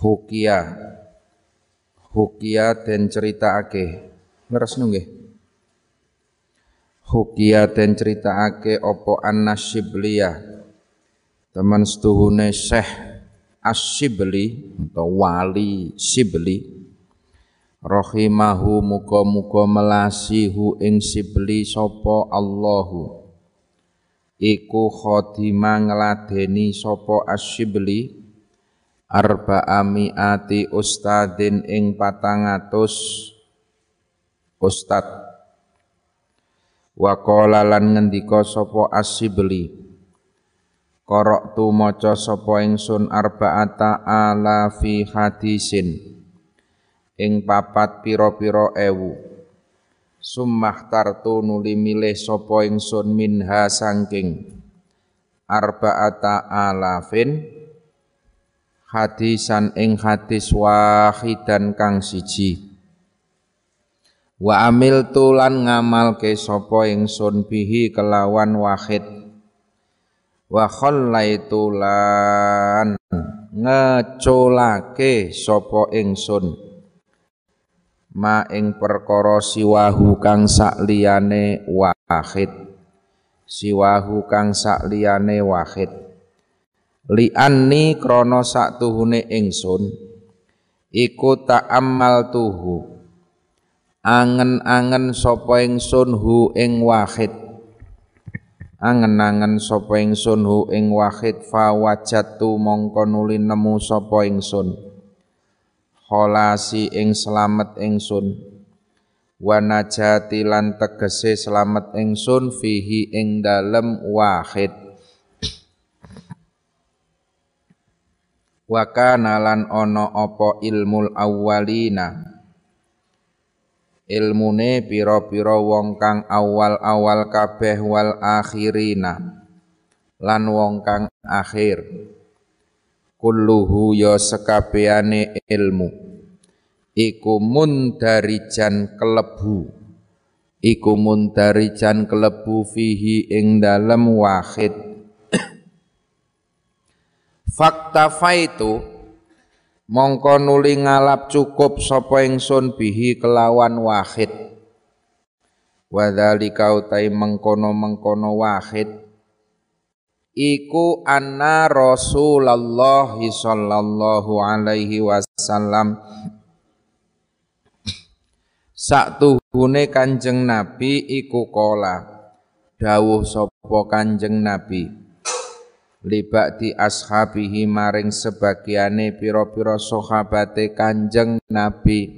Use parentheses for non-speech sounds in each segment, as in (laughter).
Hukia. Hukia den ake Leres nggih. Hukia den ake opo an-Nasyibliyah Teman setuhune Syekh Asyibli atau wali Sibli Rahimahu muga-muga melasihu ing Sibli sopo Allahu. Iku khotima sopo Asyibli arba'amiati ustadin ing patangatus. Ustad. Wa qala lan ngendika sapa asibli korok tu maca sapa ingsun arba'ata ala fi hadisin. Ing papat pira-pira ewu. Summah tartu nuli milih sapa ingsun minha sangking arba'ata alafin hadisan ing hadis wahidan kang siji. Wa amil tulan ngamal ke sapa ingsun bihi kelawan wahid. Wa khallaitu lan ngeculake sapa ingsun. Ma ing perkara siwahu kang sakliyane wahid. Siwahu kang sakliyane wahid li anni krana saktuhune ingsun iku ta'ammal tuhu. Angen-angen sapa ingsun hu ing wahid. Angen-angen sapa ingsun hu ing wahid fa wajatu mongko nuli nemu sapa ingsun. Kholasi ing slamet ingsun. Wa najati lan tegese slamet ingsun fihi ing dalem wahid wa kana lan ana apa ilmul awwalina? Ilmune pira-pira wong kang awal-awal kabeh wal akhirina lan wong kang akhir. Kulluhu ya sekabehane ilmu. Iku mundarijan kelebu. Iku mundarijan kelebu fihi ing dalem wahid Fakta faitu mongko nuli ngalap cukup sapa ingsun bihi kelawan wahid. Wadzalika utai mengkono-mengkono wahid. Iku anna Rasulullah sallallahu alaihi wasallam. Saktuhune Kanjeng Nabi iku kola. Dawuh sapa Kanjeng Nabi di ashabihi maring sebagiane pira-pira sahabate Kanjeng Nabi.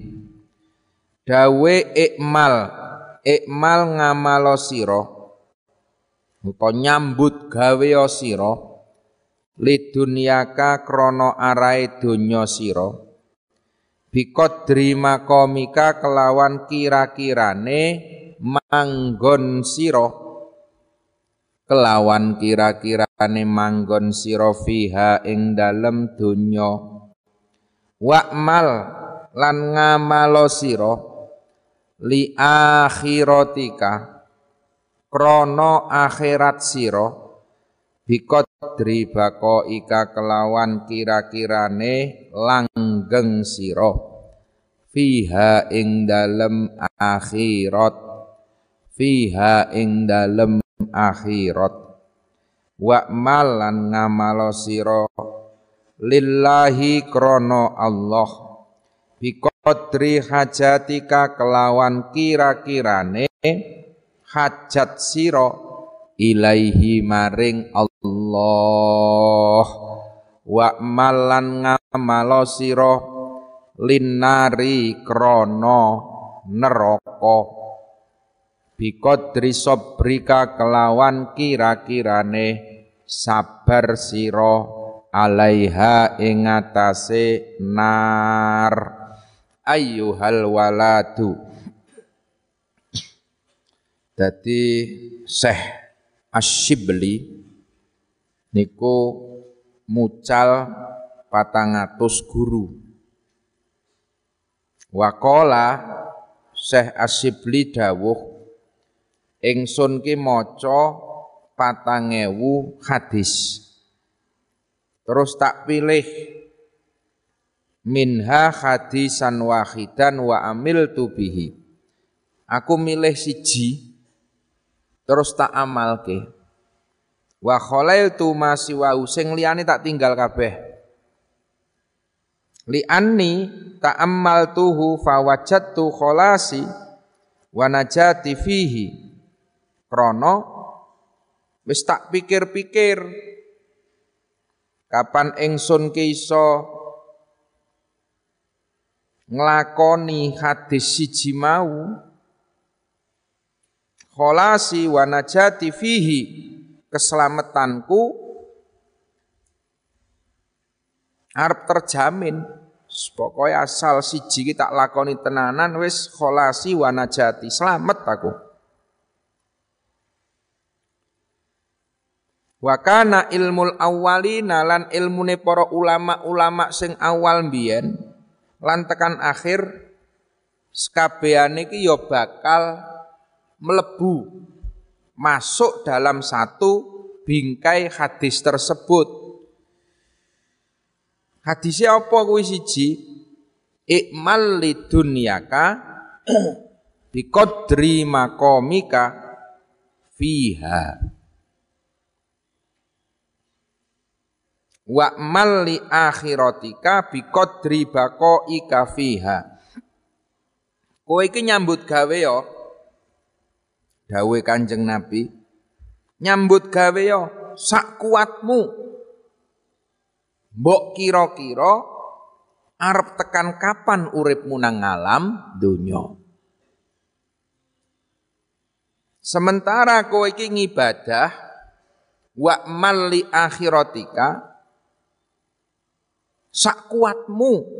Dawe ikmal ikmal ngamalo sira utawa nyambut gawe sira lidunyaka krana arahe donya sira. Biqadri makomika kelawan kira-kirane manggon sira kelawan kira-kirane manggon sira fiha ing dalem donya. Wa'mal lan ngamalo sira li akhiratika krana akhirat sira biqadri ika kelawan kira-kirane langgeng sira fiha ing dalem akhirat fiha ing dalem akhirat. Wa malan ngamalo sira lillahi krono Allah. Biqadri hajatika kelawan kira-kirane hajat sira ilaihi maring Allah. Wa malan ngamalo sira linari krono neraka biqadri sabrika kelawan kira-kirane sabar sira alaiha ing atase nar. Ayyuhal waladu. Dadi Syekh Asyibli niku mucal patangatus guru. Wakola Syekh Asyibli dawuh ingsun ki maca patang ewu hadis. Terus tak pilih. Minha hadisan wahidan wa amil tubihi aku milih siji terus tak amalke. Wa tu masih wa sing liyane tak tinggal kabeh. Li anni ta'ammaltuhu fawajadtu kholasi wa najati fihi krana wis tak pikir-pikir kapan ingsun ki iso nglakoni hadis siji mau kholasi wa najati fihi keselamatanku arep terjamin. Pokoknya asal siji kita lakoni tenanan wis kholasi wa najati selamat aku Wakana ilmul awwalina lan ilmune para ulama-ulama sing awal mbiyen lan tekan akhir sekabehane iki ya bakal melebu masuk dalam satu bingkai hadis tersebut. Hadisnya apa kuwi siji? Ikmal lidunyaka (clears throat) biqadri maqamika fiha. Wa mal li akhiratika biqadri baqaika fiha. Kowe iki nyambut gawe ya Dawe Kanjeng Nabi, nyambut gawe yo sak kuatmu. Mbok kira-kira arep tekan kapan uripmu nang alam donya. Sementara kowe iki ngibadah wa mali akhiratika sak kuatmu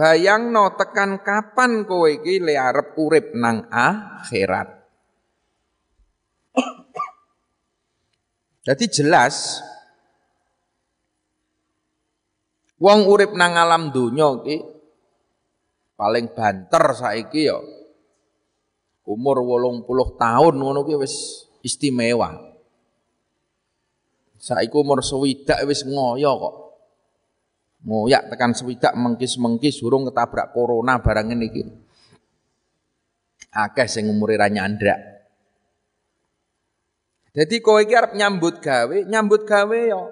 Bayangno tekan kapan kowe iki le arep urip nang akhirat. Jadi jelas wong urip nang alam donya iki paling banter saiki ya umur 80 tahun ngono ki wis istimewa. Saiki umur swidak wis ngoyo kok ngoyak tekan swidak mengkis-mengkis urung ketabrak corona barang ini iki. Akeh sing umure ra nyandrak. Jadi kowe iki arep nyambut gawe, nyambut gawe ya.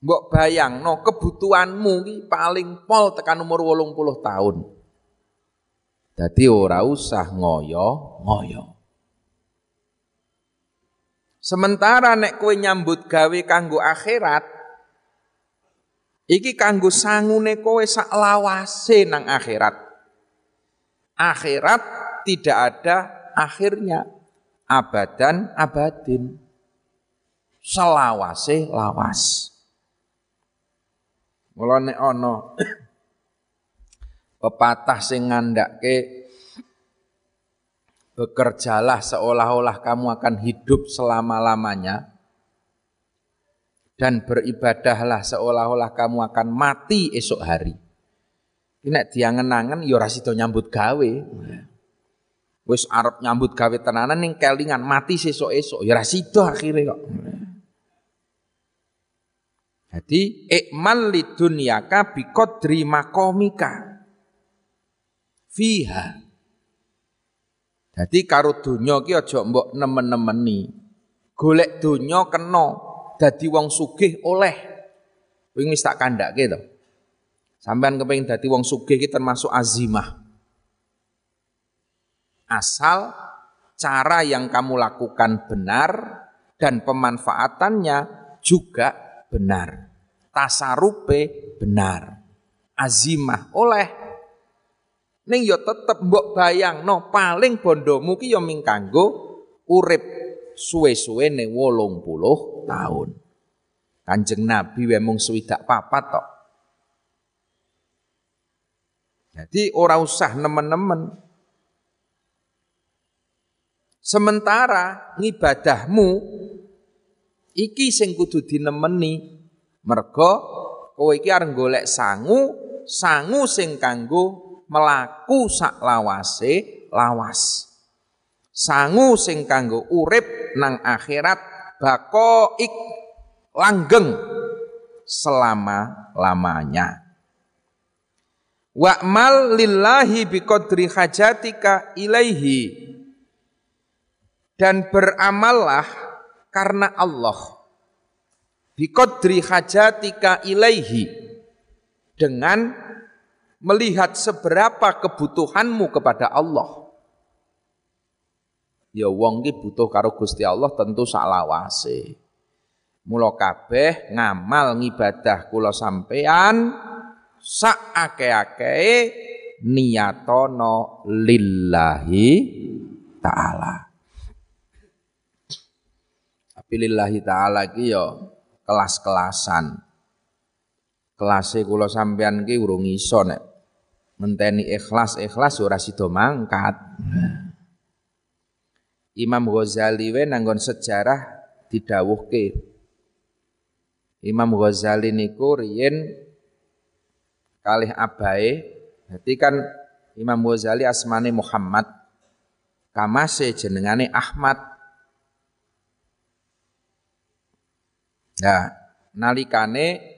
Mbok bayangno kebutuhanmu iki paling pol tekan umur 80 tahun. Jadi ora usah ngoyo-ngoyo. Sementara nek kowe nyambut gawe kanggo akhirat, Iki kanggo sangune kowe sak lawase nang akhirat. Akhirat tidak ada akhirnya. Abadan abadin. Selawase lawas. Mula nek ana (coughs) pepatah sing ngandake bekerjalah seolah-olah kamu akan hidup selama-lamanya dan beribadahlah seolah-olah kamu akan mati esok hari. Ini diangen-angen ya ora nyambut gawe. Wis arep nyambut gawe tenanan ning kelingan mati sesuk-esuk ya ora sida akhire kok. Jadi ikmal lidunyaka biqadri maqamika fiha. Jadi karo donya ki aja mbok nemen-nemeni. Golek donya kena dadi wong sugih oleh. Kuwi wis tak kandhake to. Sampean kepengin dadi wong sugih iki termasuk azimah. Asal cara yang kamu lakukan benar dan pemanfaatannya juga benar. Tasarupe benar. Azimah oleh ning ya tetep mbok bayangno paling bondomu ki ya ming kanggo urip suwe-suwe ning 80 tahun. Kanjeng Nabi wae mung swidak papat tok. Jadi ora usah nemen-nemen. Sementara ngibadahmu iki sing kudu dinemeni mergo kowe iki arep golek sangu, sangu sing kanggo melaku sak lawase lawas. Sangu sing kanggo urip nang akhirat ik langgeng selama-lamanya. Wa'mal lillahi biqadri hajatika ilaihi. Dan beramallah karena Allah. Biqadri hajatika ilaihi. Dengan melihat seberapa kebutuhanmu kepada Allah. Ya wong ki butuh karo Gusti Allah tentu saklawase. Mula kabeh ngamal ngibadah kula sampean sak ake-ake niyatono lillahi ta'ala. Tapi lillahi ta'ala ki ya kelas-kelasan. Kelase kula sampean ki urung iso nek ngenteni ikhlas-ikhlas ora sida mangkat. Imam Ghazali we nanggon sejarah didhawuhke. Imam Ghazali niku riyen kalih abae. Jadi kan Imam Ghazali asmane Muhammad. Kamase jenengane Ahmad. Nah, nalikane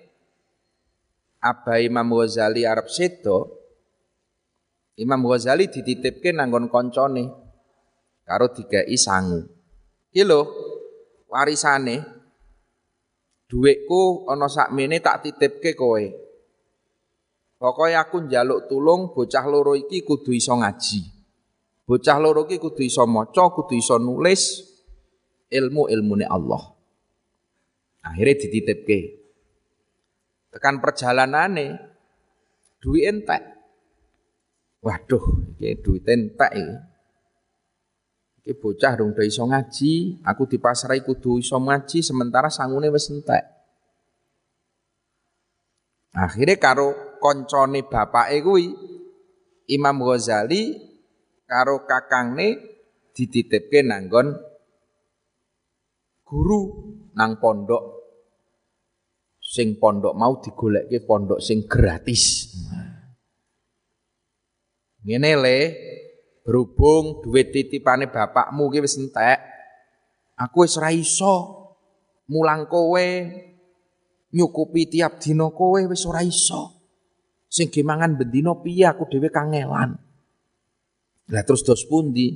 abai Imam Ghazali Arab sedo Imam Ghazali dititipke nanggon koncone karo digai sangu. Iki lho warisane dhuwitku ana sakmene tak titipke kowe. Pokoknya aku njaluk tulung bocah loro iki kudu iso ngaji. Bocah loro iki kudu iso maca, kudu iso nulis ilmu-ilmune Allah. Akhirnya dititipke. Tekan perjalanane duit entek. Waduh, iki duit entek iki. Iki bocah dong iso ngaji, aku dipasrai kudu iso ngaji sementara sangune wis entek. Akhirnya karo koncone bapake kuwi Imam Ghazali karo kakangne dititipke nanggon guru nang pondok sing pondok mau digolekke pondok sing gratis. Ngene le, berhubung duit titipane bapakmu ki wis entek, aku wis ora iso mulang kowe nyukupi tiap dina kowe wis ora iso. Sing gemangan bendino piye aku dhewe kangelan. Lah terus dos pundi?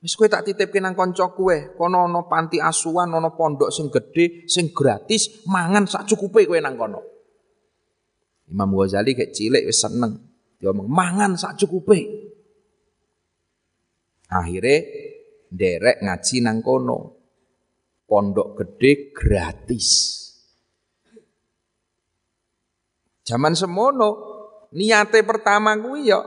Wis kowe tak titipke nang kanca kowe, kono ana panti asuhan, ana pondok sing gedhe, sing gratis, mangan sak cukupe kowe nang kono. Imam Ghazali kayak cilik wis seneng. Dia ngomong mangan sak cukupe. Akhirnya derek ngaji nang kono. Pondok gede gratis. Zaman semono Niate pertama kuwi ya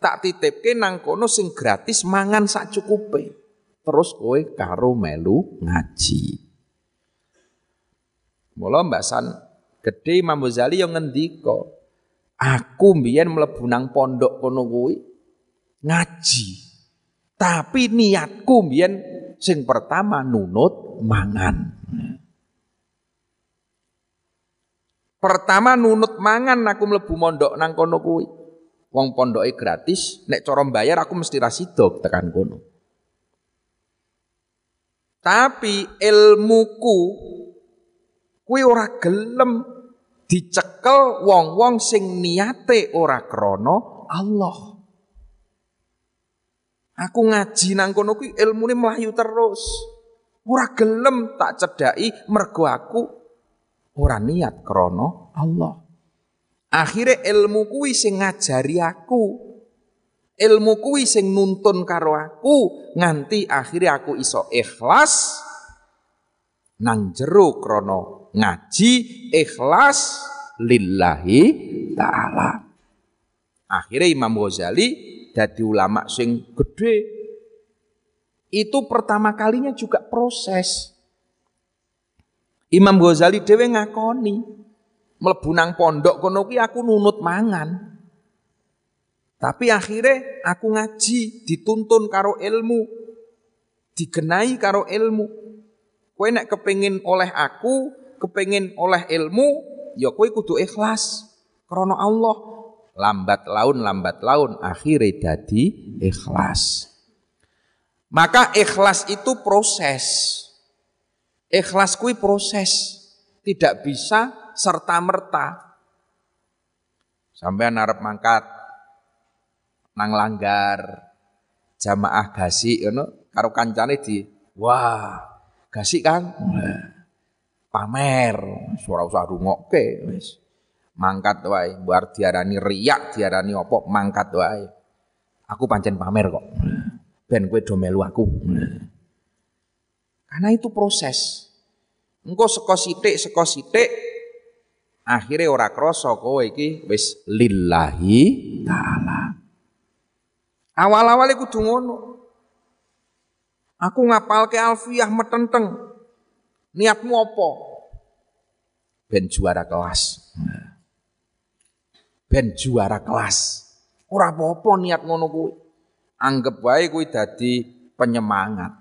tak titipke nang kono sing gratis mangan sak cukupe. Terus kowe karo melu ngaji. Mula Mbak San gede Imam Ghazali yang ngendika, aku mbiyen mlebu nang pondok kono kuwi ngaji. Tapi niatku mbiyen sing pertama nunut mangan. Pertama nunut mangan aku mlebu mondok nang kono kuwi. Wong pondoke gratis, nek cara bayar aku mesti ra tekan kono. Tapi ilmuku kuwi ora gelem dicekel wong-wong sing niate ora krana Allah. Aku ngaji nang kono kuwi ilmune mlayu terus. Ora gelem tak cedhaki mergo aku ora niat krono Allah. Akhirnya ilmu kuwi sing ngajari aku. Ilmu kuwi sing nuntun karo aku nganti akhirnya aku iso ikhlas nang jero krono ngaji ikhlas lillahi taala. Akhirnya Imam Ghazali jadi ulama sing gede. Itu pertama kalinya juga proses Imam Ghazali dhewe ngakoni mlebu nang pondok kono kuwi aku nunut mangan. Tapi akhirnya aku ngaji, dituntun karo ilmu, digenai karo ilmu. Kowe nek kepengin oleh aku, kepengin oleh ilmu, ya kowe kudu ikhlas krana Allah. Lambat laun lambat laun akhirnya dadi ikhlas. Maka ikhlas itu proses. Ikhlas kui proses. Tidak bisa serta merta. Sampai narap mangkat nang langgar jamaah gasi ngono karo kancane di wah gasi kan pamer suara usah rungokke wis mangkat wae buar diarani riak diarani opo mangkat wae aku pancen pamer kok ben kowe do melu aku. Karena itu proses. Engko seko sithik seko sithik akhirnya ora krasa kowe iki wis lillahi taala. Awal-awal kudu ngono. Aku ngapalke alfiyah metenteng. Niatmu apa? Ben juara kelas. Ben juara kelas. Ora apa-apa niat ngono kuwi anggap wae kuwi dadi penyemangat.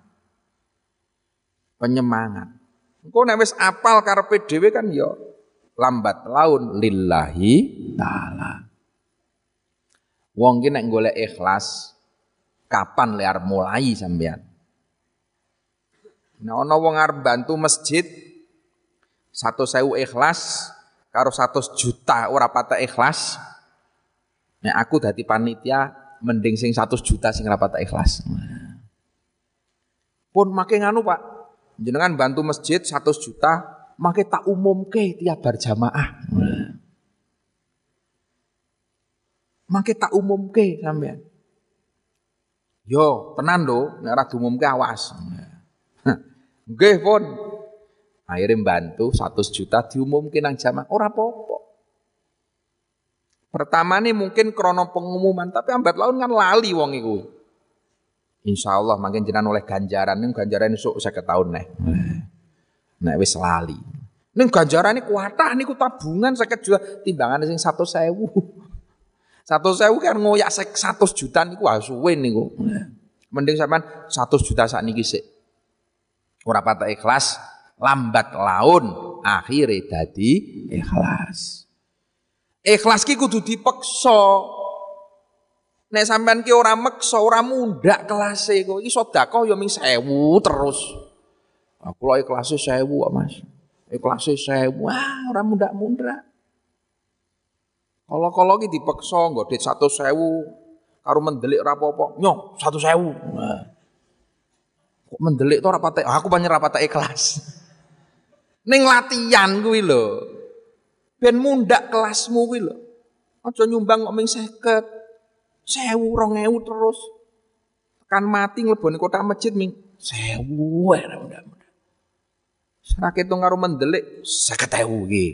Penyemangat. Engko nek wis apal karepe dhewe kan ya lambat laun lillahi taala. Wong ki nek golek ikhlas kapan liar mulai sampean? Nah ana wong arep bantu masjid satu sewu ikhlas karo satu juta ora patah ikhlas. Nek aku dadi panitia mending sing 100 juta sing rapat ikhlas. Pun makin nganu Pak, jenengan bantu masjid 100 juta, makin tak umumke tiap berjamaah. Makin tak umumke sampean. Yo, tenan do, nek ora diumumke awas. Nggih pun. Akhirnya bantu 100 juta diumumke nang jamaah, ora apa-apa. Pertama nih mungkin krono pengumuman, tapi ambat laun kan lali wong iku. Insya Allah makin jenengan oleh ganjaran nih ganjaran esuk saya tahun nih. Nek wis lali. Ganjaran ini kuatah niku tabungan saya juta timbangan sing satu sewu. (laughs) Satu sewu kan ngoyak satu juta niku asuwe niku. Mending sampean satu juta saat niki sik. Ora patah ikhlas, lambat laun akhirnya dadi ikhlas. Ikhlas ki kudu dipeksa. Nek sampean ki ora meksa, ora mundak kelase kok. Iki sedekah ya ming 1000 terus. Aku lho ikhlase 1000 kok, Mas. Ikhlase 1000. Wah, ora mundak-mundak. Kalau-kalau ki dipeksa nggo dit 100.000 karo mendelik ora apa-apa. Nyoh, 100.000. Nah. Kok mendelik to ora patek? Aku pancen ora patek ikhlas. Ning latihan kuwi lho ben mundak kelasmu kuwi lho. Aja nyumbang kok ming 50. 1000 2000 terus. Kan mati nglebone kota masjid ming 1000 wae mudah-mudah. Sarak itu karo mendelik 50000 iki.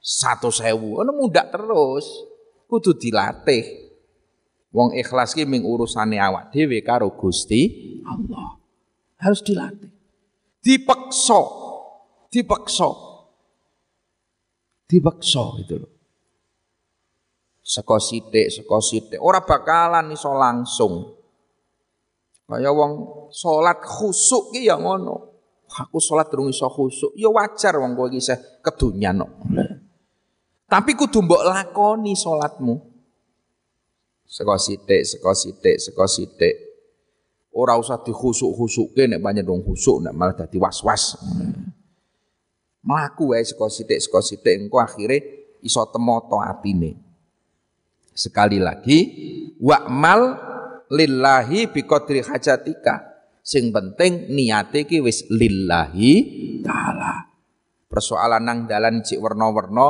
100000. Ono mundak terus. Kudu dilatih. Wong ikhlas ki ming urusane awak dhewe karo Gusti Allah. Harus dilatih. Dipeksa. Dipeksa dipaksa gitu loh. Seko sithik, seko sithik, ora bakalan iso langsung. Kaya wong salat khusuk ki ya ngono. Aku salat durung iso khusuk, ya wajar wong kowe iki kok. Tapi kudu mbok lakoni salatmu. Seko sithik, seko sithik, seko sithik. Ora usah banyak dong khusuk nek malah dadi was-was. Melaku wae saka sithik saka sithik engko akhire iso temoto atine. Sekali lagi wa'mal lillahi biqadri hajatika. Sing penting niate ki wis lillahi taala. Persoalan nang dalan cik werna-werna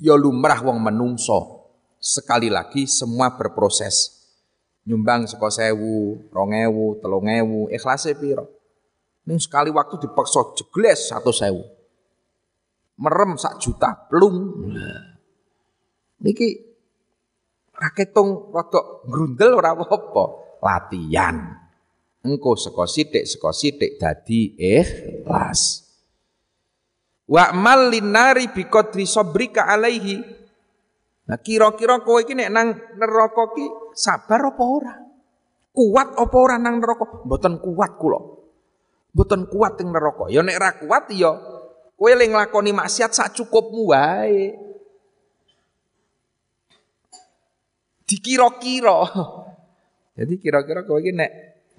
ya lumrah wong menungso. Sekali lagi semua berproses. Nyumbang saka sewu, rong ewu, telung piro. Ini sekali waktu dipaksa jegles satu sewu merem sak juta plung. Niki raketung rada grundel ora apa-apa, latihan. Engko saka sithik saka sithik dadi ikhlas. Wa mal linari bi qadri alaihi. Nah kira-kira kowe iki nang neraka ki sabar apa ora? Kuat apa ora nang neraka? Mboten kuat kula. Mboten kuat ing neraka. Ya nek ra kuat ya kowe le nglakoni maksiat sak cukupmu wae. Dikira-kira. Jadi kira-kira kowe iki nek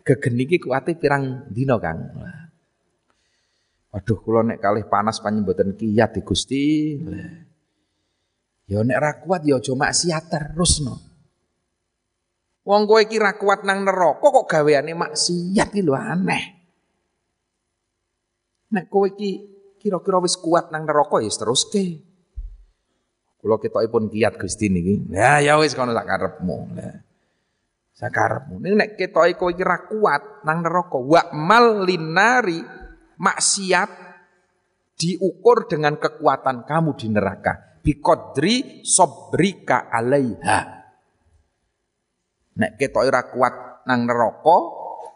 gegen iki kuwate pirang dina, Kang? Aduh kula nek kalih panas panjen mboten kiyat di Gusti. Ya nek ra kuat ya aja maksiat terus no. Wong kowe iki ra kuat nang neraka kok gaweane maksiat iki lho aneh. Nek kowe iki kira-kira wis kuat nang neraka ya teruske. Kula ketokipun kiat Gusti niki. Ya ya wis kono sak karepmu. Lah. Sakarepmu. Ning nek ketoke kowe iki ra kuat nang neraka, wa mal linari maksiat diukur dengan kekuatan kamu di neraka bikodri sobrika alaiha nek kita ora kuat nang neraka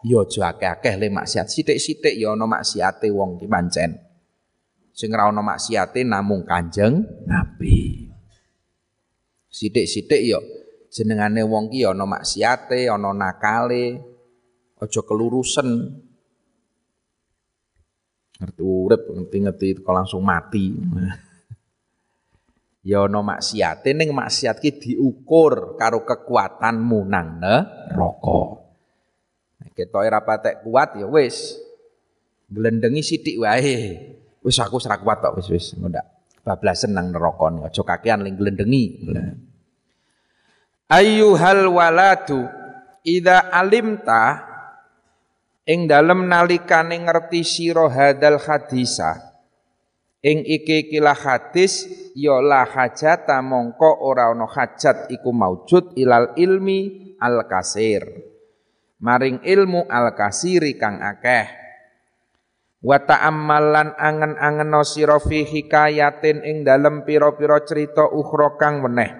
ya aja akeh-akeh le maksiat sithik-sithik ya ana maksiate wong ki pancen sing ora ana maksiate namung Kanjeng Nabi. Sithik-sithik ya jenengane wong ki ya ana maksiate ana nakale aja kelurusen ngerti urip ngerti-ngerti kok langsung mati. (laughs) Ya ana maksiate ning maksiat ki diukur karo kekuatanmu nang neraka. Ketoke ora patek kuat ya wis glendengi sithik wae wis aku ora kuat tok wis wis. Ndak bablasen nang neraka aja kakean ling glendengi. Ayyuhal waladu idza alimta ing dalem nalikane ngerti sira hadal hadisa. Ing iki kila hadis ya la hajata mongko ora ana hajat iku maujud ilal ilmi al kasir maring ilmu al kasiri kang akeh wa ta'ammalan angen-angen sira fi hikayatin ing dalem pira-pira cerita ukhra kang weneh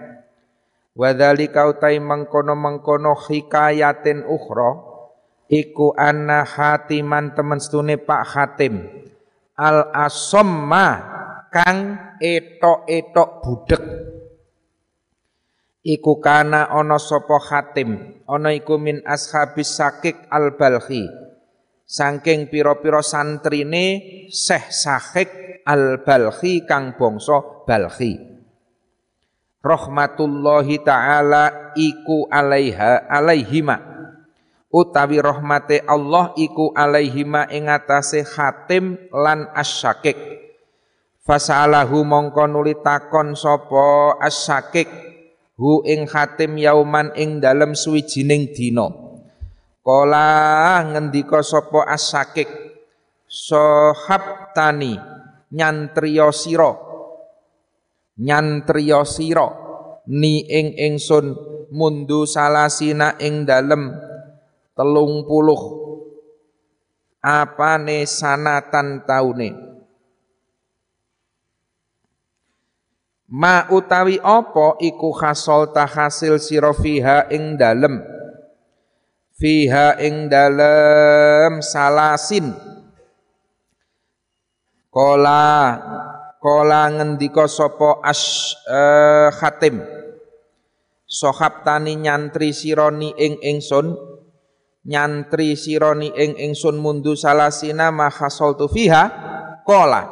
wa dzalika utai mengkono-mengkono hikayatin ukhra iku anna hatiman temen stune Pak Hatim al asomma kang etok-etok budek iku kana ana sapa Hatim ana iku min ashabis sakik al balhi saking pira-pira santrine Syekh Sakik al balhi kang bangsa balhi rahmatullahi taala iku alaiha alaihima. Utawi rahmate Allah iku alaihima ing atase Hatim lan Asyakik fasalahu mongko nuli takon sapa Asyakik hu ing Hatim yauman ing dalem suwijining dina Kala ngendika sapa Asyakik tani nyantriya sira. Nyantriya sira. Ni ing ingsun mundu salasina ing dalem telung puluh. Apane sanatan taune? Ma utawi apa iku hasol hasil sira fiha ing dalem fiha ing dalem salasin kola kola ngendika sapa as uh, khatim. Sohab tani nyantri sironi ing ingsun nyantri sironi ing ingsun mundu salasina ma khasaltu fiha kola.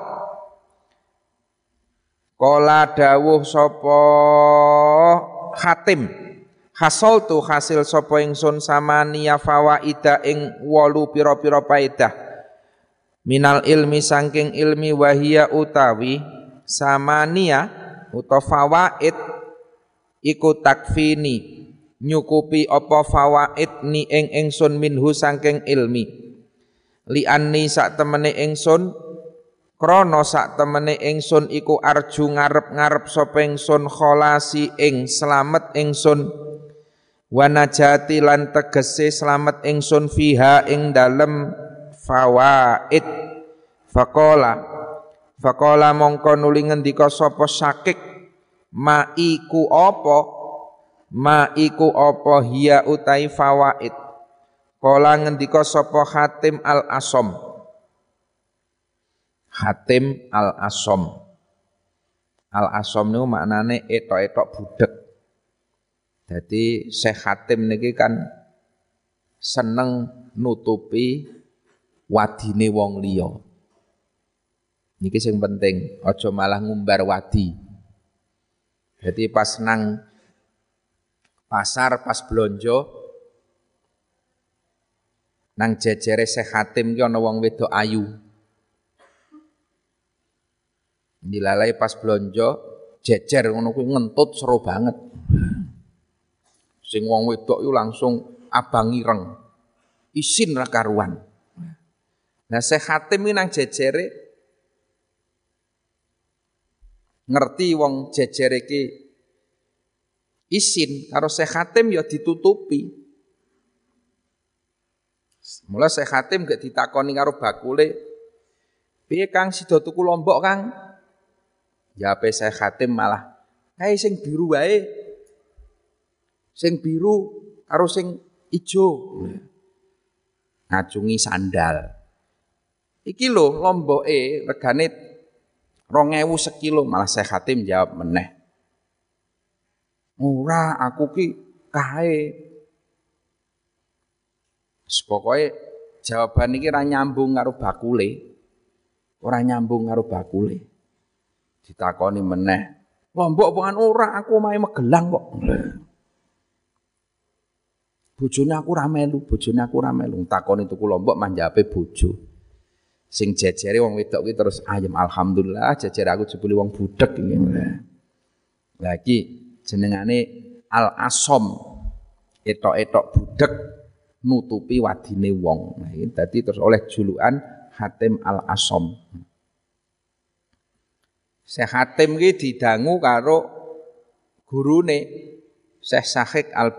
Kola dawuh sapa Hatim hasoltu hasil sapa ingsun samania fawaida ing wolu pira-pira paedah minal ilmi sangking ilmi wahia utawi samania utawa fawaid iku takfini nyukupi apa fawaid ni ing ingsun minhu sangking ilmi. Li anni sak temene ingsun krana sak temene ingsun iku arju ngarep-ngarep sapa ingsun kholasi ing slamet ingsun wa najati lan tegese slamet ingsun fiha ing dalem fawaid faqala faqala mongko nuli ngendika sapa sakik ma iku apa ma iku apa hiya utai fawaid kala ngendika sapa Hatim al Asom Hatim Al-Asom. Al-Asom niku maknane etok-etok budek. Jadi Syekh Hatim niki kan seneng nutupi wadine wong liya. Niki sing penting, aja malah ngumbar wadi. Jadi pas nang pasar pas blonjo nang jejere Syekh Hatim ki ana wong wedok ayu. Dilalai pas blonjo jejer ngono kuwi ngentut seru banget. Sing wong wedok itu langsung abang ireng. Isin ra karuan. Nah Syekh Hatim nang jejere ngerti wong jejer iki isin karo Syekh Hatim ya ditutupi. Mula Syekh Hatim gak ditakoni karo bakule, "Piye Kang sida tuku lombok Kang?" Ape Syekh Hatim malah, "Kae sing biru wae." Sing biru karo sing ijo. Ngacungi sandal. Iki lho lomboke regane Rong ewu sekilo malah saya khatim jawab meneh. Ora aku ki kae. Pokoke jawaban iki ora nyambung karo bakule. Ora nyambung karo bakule. Ditakoni meneh. Lombok bukan ora aku main megelang kok. Bojone aku ora melu, bojone aku ora melu. Takoni tuku lombok manjape bojo. Sing jejere wong wedok kuwi terus ayem alhamdulillah jejer aku jebule wong budek iki. Lah iki jenengane al asom. Etok-etok budek nutupi wadine wong. Nah, ini dadi terus oleh julukan Hatim al asom. Syekh Hatim ki didangu karo gurune Syekh Sahik al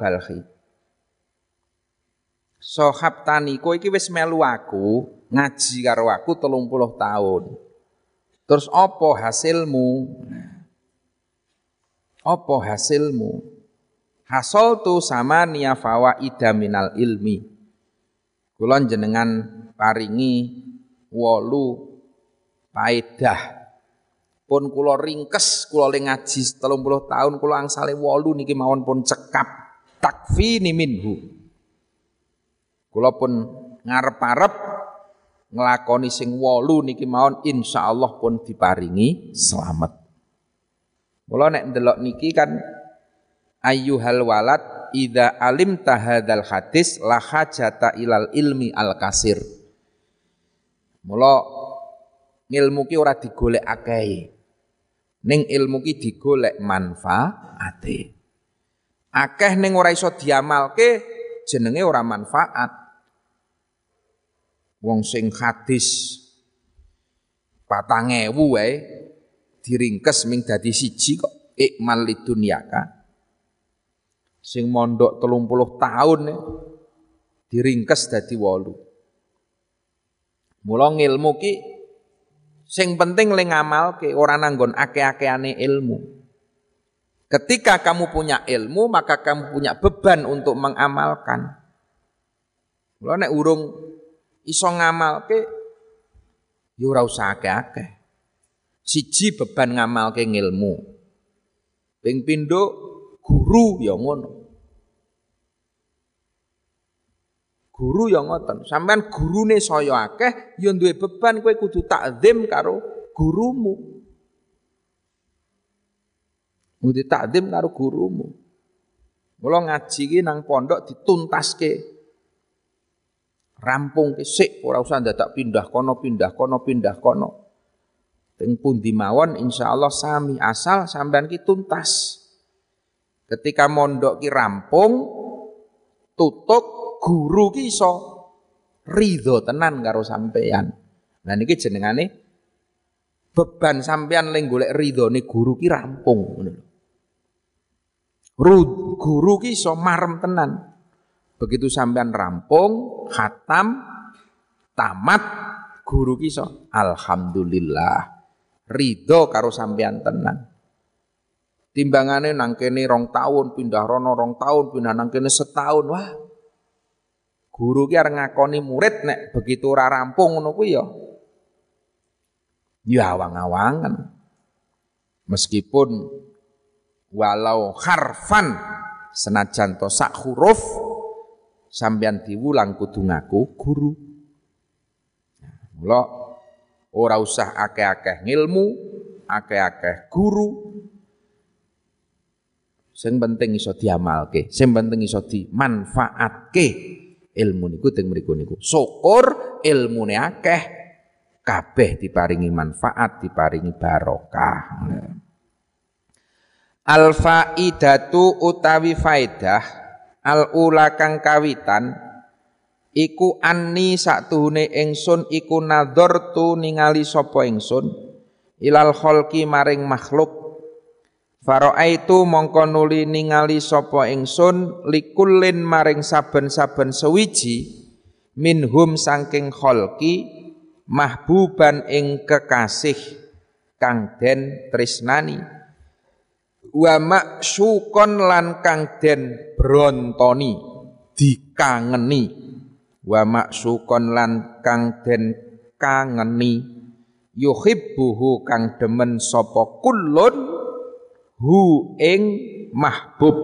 Sohab taniko iki wis melu aku, ngaji karo aku telung puluh tahun. Terus apa hasilmu? Apa hasilmu? Hasol tu sama niyafawa ida minal ilmi. Kulon jenengan paringi wolu paedah. Pun kulo ringkes, kulo le ngaji telung puluh tahun, kulo angsale wolu niki mawon pun cekap. Takfi minhu. Kulo pun ngarep-arep nglakoni sing wolu niki mawon insyaallah pun diparingi selamat. Mula nek ndelok niki kan ayyuhal walad idza alim tahadzal hadis la hajata ilal ilmi al kasir. Mula ilmu ki ora digolek akeh. Ning ilmu ki digolek manfaate. Akeh ning ora iso diamalke jenenge ora manfaat wong sing hadis patang ewu wae diringkes ming dadi siji kok ikmal lidunyaka. Sing mondok telung puluh tahun diringkes dadi wolu. Mula ilmu ki sing penting le ngamal ke ora nanggon ake-akeane ilmu. Ketika kamu punya ilmu, maka kamu punya beban untuk mengamalkan. Kalau nek urung iso ngamalke ya ora usah akeh-akeh. Siji beban ngamalke ngilmu. Ping pindho guru ya ngono. Guru ya ngoten. Sampean gurune saya akeh ya duwe beban kowe kudu takzim karo gurumu. Kudu takzim karo gurumu. Mula ngaji ki nang pondok dituntaske rampung kesik ora usah dadak pindah kono pindah kono pindah kono. Teng pundi mawon insyaallah sami asal sampean ki tuntas. Ketika mondok ki rampung tutup guru ki iso ridho tenan karo sampean. Nah niki jenengane beban sampean ling golek ridhone guru ki rampung ngono guru ki iso marem tenan Begitu sampean rampung, khatam, tamat, guru kiso, alhamdulillah. Ridho karo sampean tenan. Timbangane nang kene rong tahun, pindah rono rong tahun, pindah nang kene setahun. Wah. Guru ki arep ngakoni murid nek begitu ora rampung ngono ya. Ya awang-awangan. Meskipun walau harfan senajan to sak huruf sampean diwulang kudu ngaku guru. Mula ora usah akeh-akeh ngilmu, akeh-akeh guru. Sing penting iso diamalke, sing penting iso dimanfaatke ilmu niku teng mriku niku. Syukur ilmune akeh kabeh diparingi manfaat, diparingi barokah. Al faidatu utawi faidah al ula kang kawitan iku anni saktuhune ingsun iku tu ningali sapa ingsun ilal kholqi maring makhluk. Faro'aitu mongko nuli ningali sapa ingsun likullin maring saben-saben sewiji minhum saking kholqi mahbuban ing kekasih kang den tresnani wa maksukon lan kang den brontoni dikangeni. Wa maksukon lan kang den kangeni. Yuhibbuhu kang demen sapa kullun hu ing mahbub.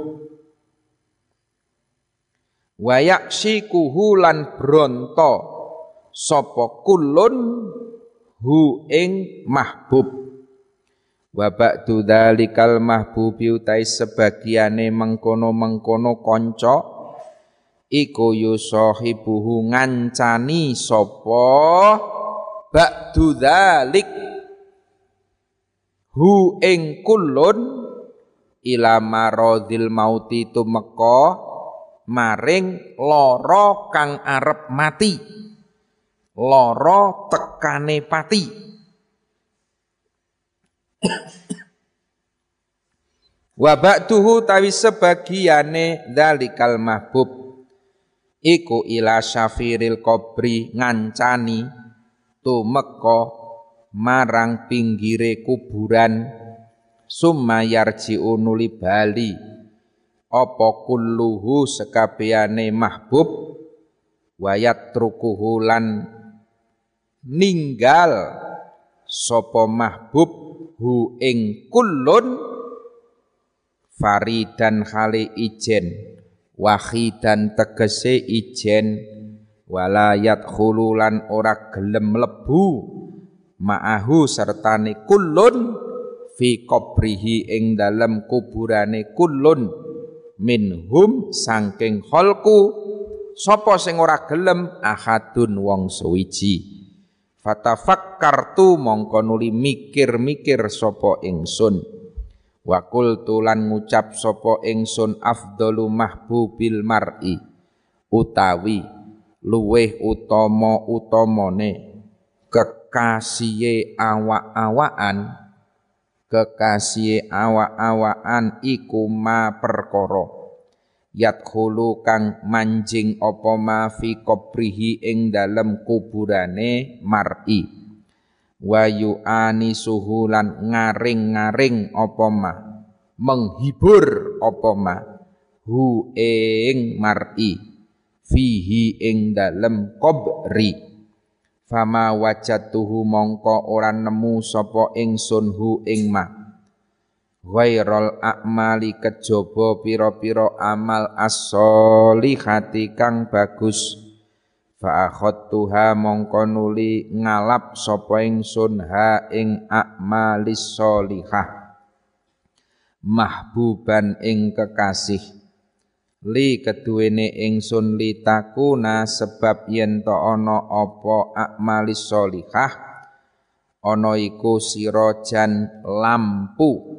Wa yaksikuhu lan bronto sapa kullun hu ing mahbub wa ba'du dzalikal mahbubi utai sebagiane mengkono-mengkono kanca iku yusahibuhu ngancani sapa? Ba'du dzalik. Hu ing kullun ila maradil mauti tumeka maring lara kang arep mati lara tekane pati Wa ba'duhu tawi sebagiane dalikal mahbub. Iku ila syafiril kubri ngancani tumeka marang pinggire kuburan. Summa yarji'u bali. Apa kulluhu sekabehane mahbub? Wayat ninggal sapa mahbub hu ing kullun faridan khali ijen wahidan tegese ijen walayat khululan ora gelem lebu ma'ahu sertane kullun fi qabrihi ing dalem kuburane kullun minhum sangking kholku. Sapa sing ora gelem? Ahadun wong suwiji fatafakkartu mongko nuli mikir-mikir sapa ingsun. Wa qultu lan ngucap sapa ingsun afdalu mahbubil mar'i utawi luweh utama utamane kekasihe awak-awakan kekasihe awak-awakan iku ma yadkhulu kang manjing apa ma fi qabrihi ing dalem kuburane mar'i. Wa yu'anisuhu lan ngaring-ngaring apa ma. Menghibur apa ma. Hu ing mar'i. Fihi ing dalem qabri fama wajatuhu mongko ora nemu sapa ingsun hu ing ma ghairul a'mali kejaba pira-pira amal as-solihati kang bagus. Fa akhadtuha mongko nuli ngalap sapa ingsun ha ing a'malis sholihah mahbuban ing kekasih. Li keduwene ingsun li takuna sebab yen to ana apa a'malis sholihah ana iku sirajan lampu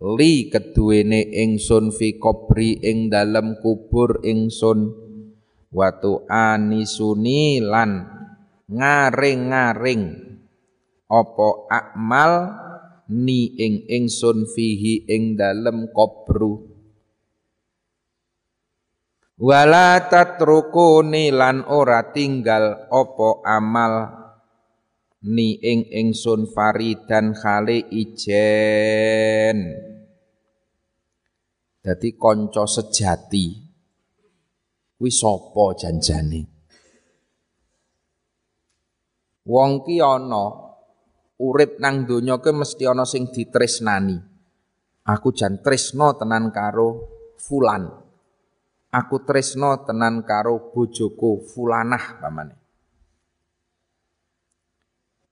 li keduwene ingsun fi kubri ing dalem kubur ingsun watu anisuni lan ngaring-ngaring. Apa akmal ni ing ingsun fihi ing dalem kubru wala tatrukuni lan ora tinggal apa amal ni ing ingsun faridan khali ijen dadi kanca sejati kuwi sapa janjane wong ki ana urip nang donya ke mesti ana sing ditresnani. Aku jan tresno tenan karo fulan. Aku tresno tenan karo bojoku fulanah pamane.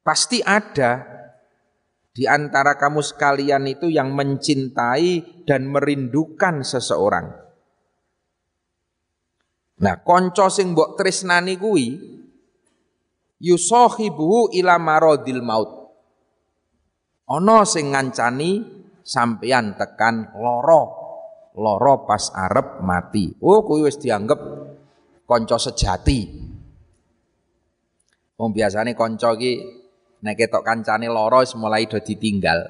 Pasti ada di antara kamu sekalian itu yang mencintai dan merindukan seseorang. Nah, konco sing mbok tresnani kuwi yusahibu ila maradil maut. Ana sing ngancani sampeyan tekan loro. Loro pas arep mati. Oh, kuwi wis dianggap konco sejati. Wong biasane konco ki Nek ketok kancane loro mulai do ditinggal.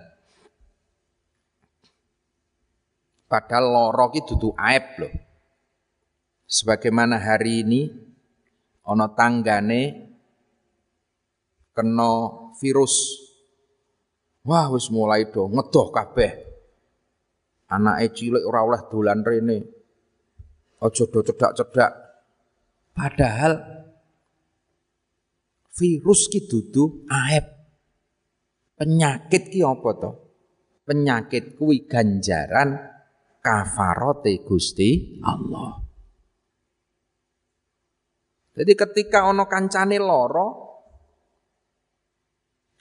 Padahal loro ki dudu aib loh. Sebagaimana hari ini ana tanggane kena virus. Wah wis mulai do ngedoh kabeh. Anake cilik ora oleh dolan rene. Aja do cedak-cedak. Padahal virus ki dudu aib. Penyakit ki apa to? Penyakit kuwi ganjaran kafarote Gusti Allah. Jadi ketika ono kancane loro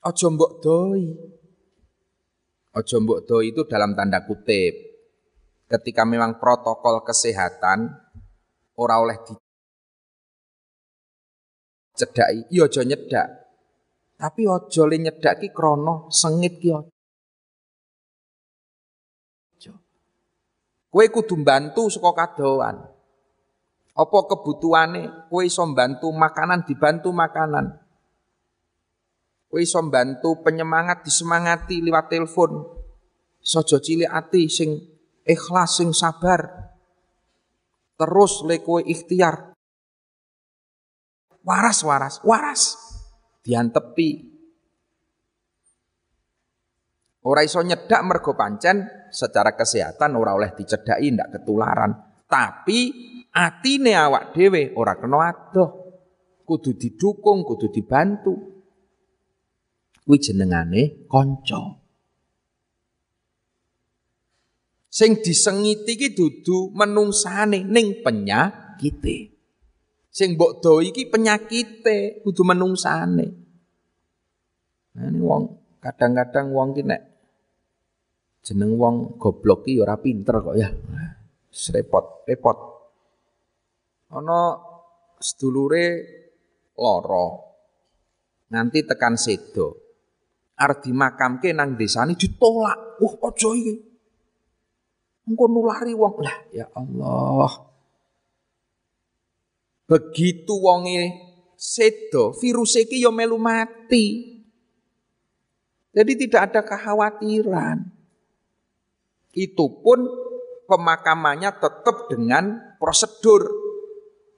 aja mbok doi. Aja mbok doi itu dalam tanda kutip. Ketika memang protokol kesehatan ora oleh di cedaki, iya aja nyedak. Tapi aja le nyedak ki krana sengit ki aja. Kowe kudu bantu saka kadoan. Apa kebutuhane kowe iso bantu makanan dibantu makanan. Kowe iso bantu penyemangat disemangati lewat telepon. Sojo cilik ati sing ikhlas sing sabar. Terus le ikhtiar Waras, waras, waras. Diantepi. Ora iso nyedak mergo pancen secara kesehatan ora oleh dicedaki ndak ketularan. Tapi atine awak dhewe ora kena adoh. Kudu didukung, kudu dibantu. Kuwi jenengane kanca. Sing disengiti iki dudu menungsane ning penyakite. Sing mbok do iki penyakite, kudu menungsane. Nah, ini wong kadang-kadang wong ki nek jeneng wong goblok ki ora pinter kok ya. Repot, repot. Ana sedulure loro. Nanti tekan sedo. Arep dimakamke nang desane ditolak. Wah, aja iki. Engko nulari wong. Lah, ya Allah. Begitu wonge sedo, virus iki yo ya melu mati. Jadi tidak ada kekhawatiran. Itu pun pemakamannya tetap dengan prosedur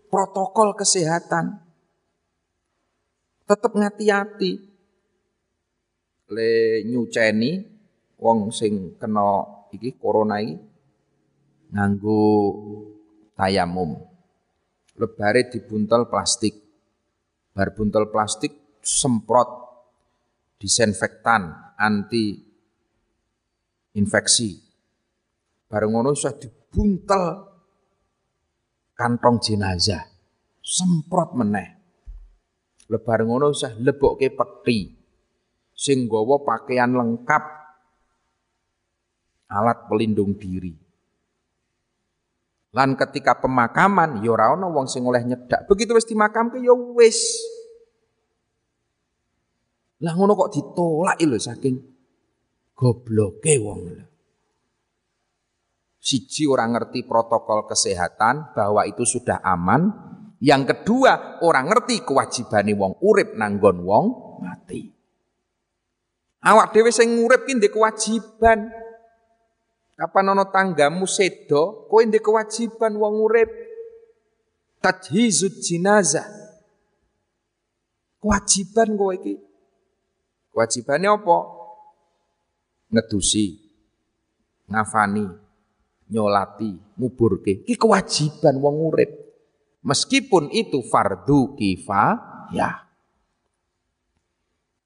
protokol kesehatan. Tetap ngati-hati. Le nyuceni wong sing kena iki corona iki nganggo tayamum lebare dibuntel plastik. Bar buntel plastik semprot disinfektan anti infeksi. Bareng ngono sudah dibuntel kantong jenazah. Semprot meneh. Lebar ngono usah lebokke peti. Sing gawa pakaian lengkap alat pelindung diri. Lan ketika pemakaman ya ana wong sing oleh nyedak. Begitu wis dimakamke ya wis. Lah ngono kok ditolak lho saking gobloke wong lho. Siji orang ngerti protokol kesehatan bahwa itu sudah aman. Yang kedua, orang ngerti kewajibane wong urip nanggon wong mati. Awak dhewe sing urip ki kewajiban. Kapan ana tanggamu sedo, kowe ndek kewajiban wong urip tajhizud jenazah. Kewajiban kowe iki. Kewajibane apa? Ngedusi, ngafani, nyolati, nguburke. Iki kewajiban wong urip. Meskipun itu fardu kifayah.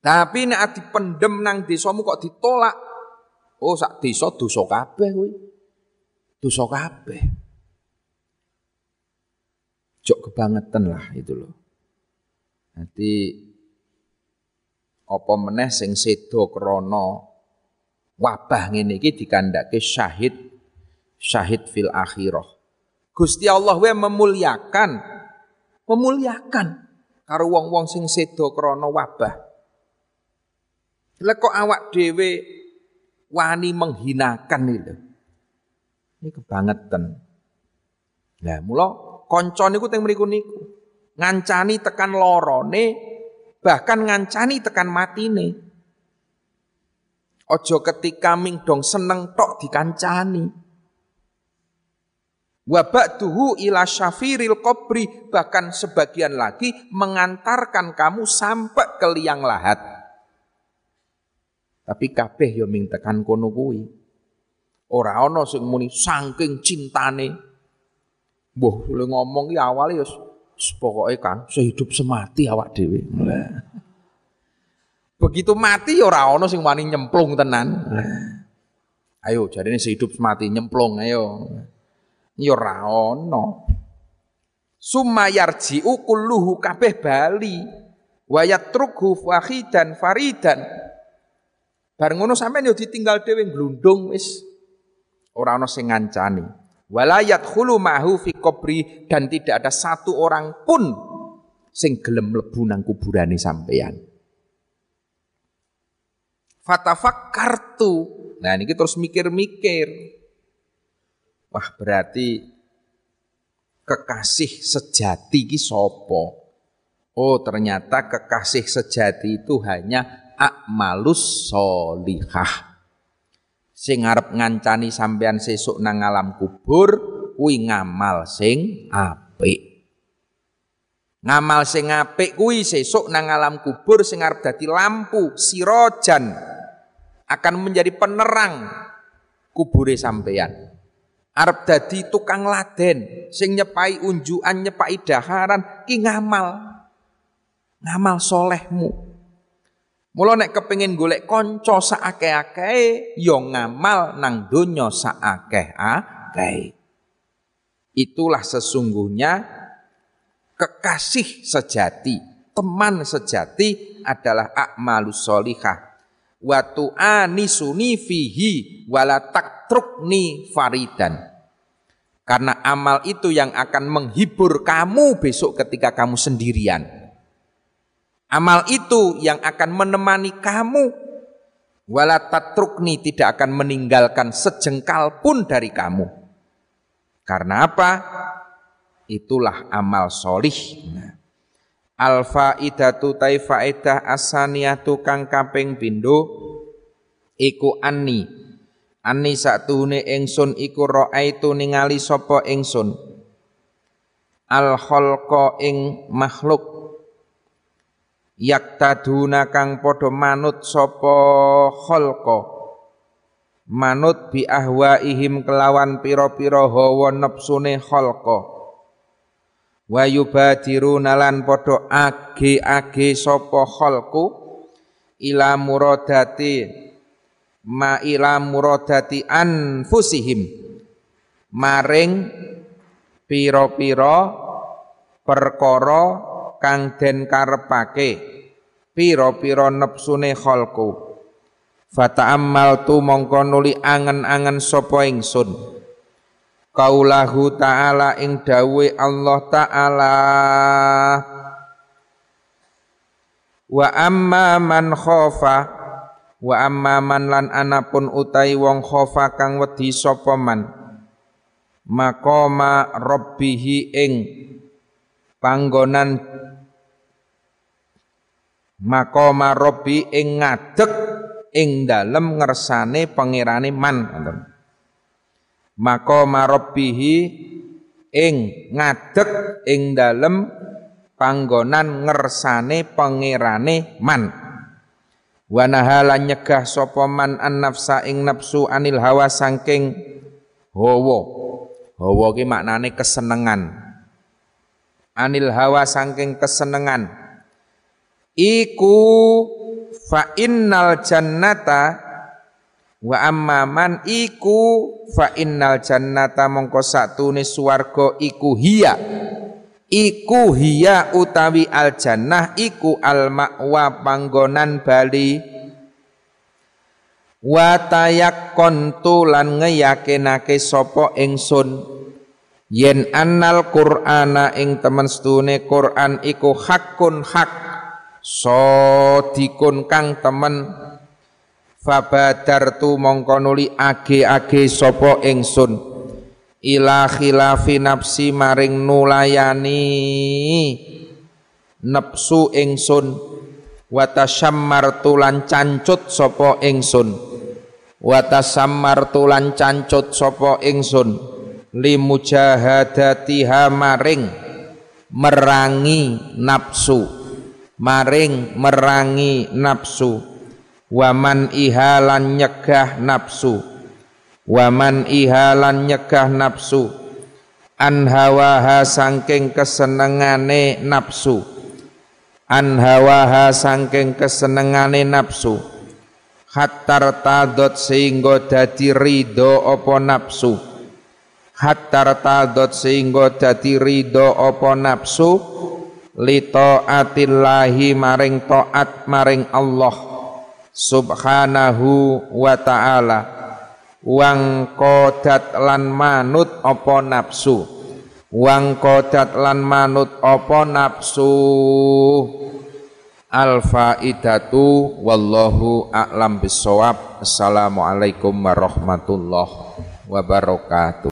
Tapi nek dipendem nang desamu kok ditolak, oh sak desa dosa kabeh kuwi. Dosa kabeh. Jok kebangetan lah itu loh. Nanti apa meneh sing sedo krana wabah ngene iki dikandake syahid syahid fil akhirah. Gusti Allah wae memuliakan memuliakan karo wong-wong sing sedo krana wabah. Kok awak dhewe wani menghinakan itu. Ini kebangetan. Lah mula kanca niku teng mriku niku ngancani tekan lorone bahkan ngancani tekan matine. Ojo ketika ming dong seneng tok dikancani. Wabak tuhu ila syafiril kobri bahkan sebagian lagi mengantarkan kamu sampai ke liang lahat. Tapi kabeh ya ming tekan kono kuwi. Ora ana sing muni saking cintane. Mbah lu ngomong ki awale ya pokoke kan sehidup semati awak dhewe. Begitu mati ya ora ana sing wani nyemplung tenan. Ayo jarine sehidup semati nyemplung ayo. Ya ora ana. Summa yarji'u kulluhu kabeh bali wa yatrukhu fahidan faridan Bareng ngono sampean yo ditinggal dhewe glundung wis ora ana sing ngancani. Walayat khulu ma'hu fi qabri dan tidak ada satu orang pun sing gelem mlebu nang kuburane sampean. Fatafakkartu. Nah ini terus mikir-mikir. Wah berarti kekasih sejati ki sopo. Oh ternyata kekasih sejati itu hanya akmalus solihah sing arep ngancani sampean sesuk nang alam kubur kuwi ngamal sing apik. Ngamal sing apik kuwi sesuk nang alam kubur sing arep dadi lampu sirojan akan menjadi penerang kubure sampean arep dadi tukang laden sing nyepai unjukan nyepai daharan ki ngamal. Ngamal solehmu Mula nek kepengin golek kanca saakeh-akeh ya ngamal nang donya saakeh-akeh. Itulah sesungguhnya kekasih sejati, teman sejati adalah akmalus solihah. Wa tu'anisuni fihi wala taktrukni faridan. Karena amal itu yang akan menghibur kamu besok ketika kamu sendirian Amal itu yang akan menemani kamu. Wala tatrukni tidak akan meninggalkan sejengkal pun dari kamu. Karena apa? Itulah amal solih. Al faidatu tai faedah asaniyatu kang kaping pindho iku anni. Anni satune ingsun iku raaitu ningali sapa ingsun. Al khalqa ing makhluk yaktaduna kang padha manut sapa khalqa. Manut bi ahwaihim kelawan pira-pira hawa nepsune khalqa. Wa yubadiruna lan padha age-age sapa khalqu ila muradati ma ila muradati anfusihim. Maring pira-pira perkara kang den karepake pira-pira nepsune khalqu. Fata'ammal tu mongko nuli angen-angen sapa ingsun. Kaulahu ta'ala ing dawe Allah ta'ala. Wa amma man khofa wa amma man lan anapun utai wong khofa kang wedi sapa man. Maqama ing panggonan maqama rabbi ing ngadeg ing dalem ngersane pangerane man. Ngoten maqama ing ngadeg ing dalem panggonan ngersane pangerane man. Wa nahala nyegah sapa man an nafsa ing nafsu anil hawa saking hawa. Hawa ki maknane kesenengan. Anil hawa saking kesenengan iku fa innal jannata wa ammaman iku fa innal jannata mongko satune swarga iku hiya. Iku hiya utawi al jannah iku al ma'wa panggonan bali. Wa tayaqqantu lan ngeyakinake sapa ingsun. Yen annal qur'ana ing temen stune Quran iku hakun hak sodikun kang temen. Fabadartu mongko nuli age-age sapa ingsun. Ila khilafi nafsi maring nulayani nafsu ingsun. Wa tasammartu lan cancut sapa ingsun. Wa tasammartu lan cancut sapa ingsun. Limujahadatiha maring merangi nafsu maring merangi nafsu. Waman ihalan nyegah nafsu. Waman ihalan nyegah nafsu. An hawaha sangking kesenengane nafsu. An hawaha sangking kesenengane nafsu. Hatta tadot sehingga dadi ridho opo nafsu? Hatta tadot sehingga dadi ridho apa nafsu li taatillahi maring taat maring Allah subhanahu wa ta'ala. Wang kodat lan manut apa nafsu? Wang kodat lan manut apa nafsu? Al faidatu wallahu a'lam bisawab assalamualaikum warahmatullahi wabarakatuh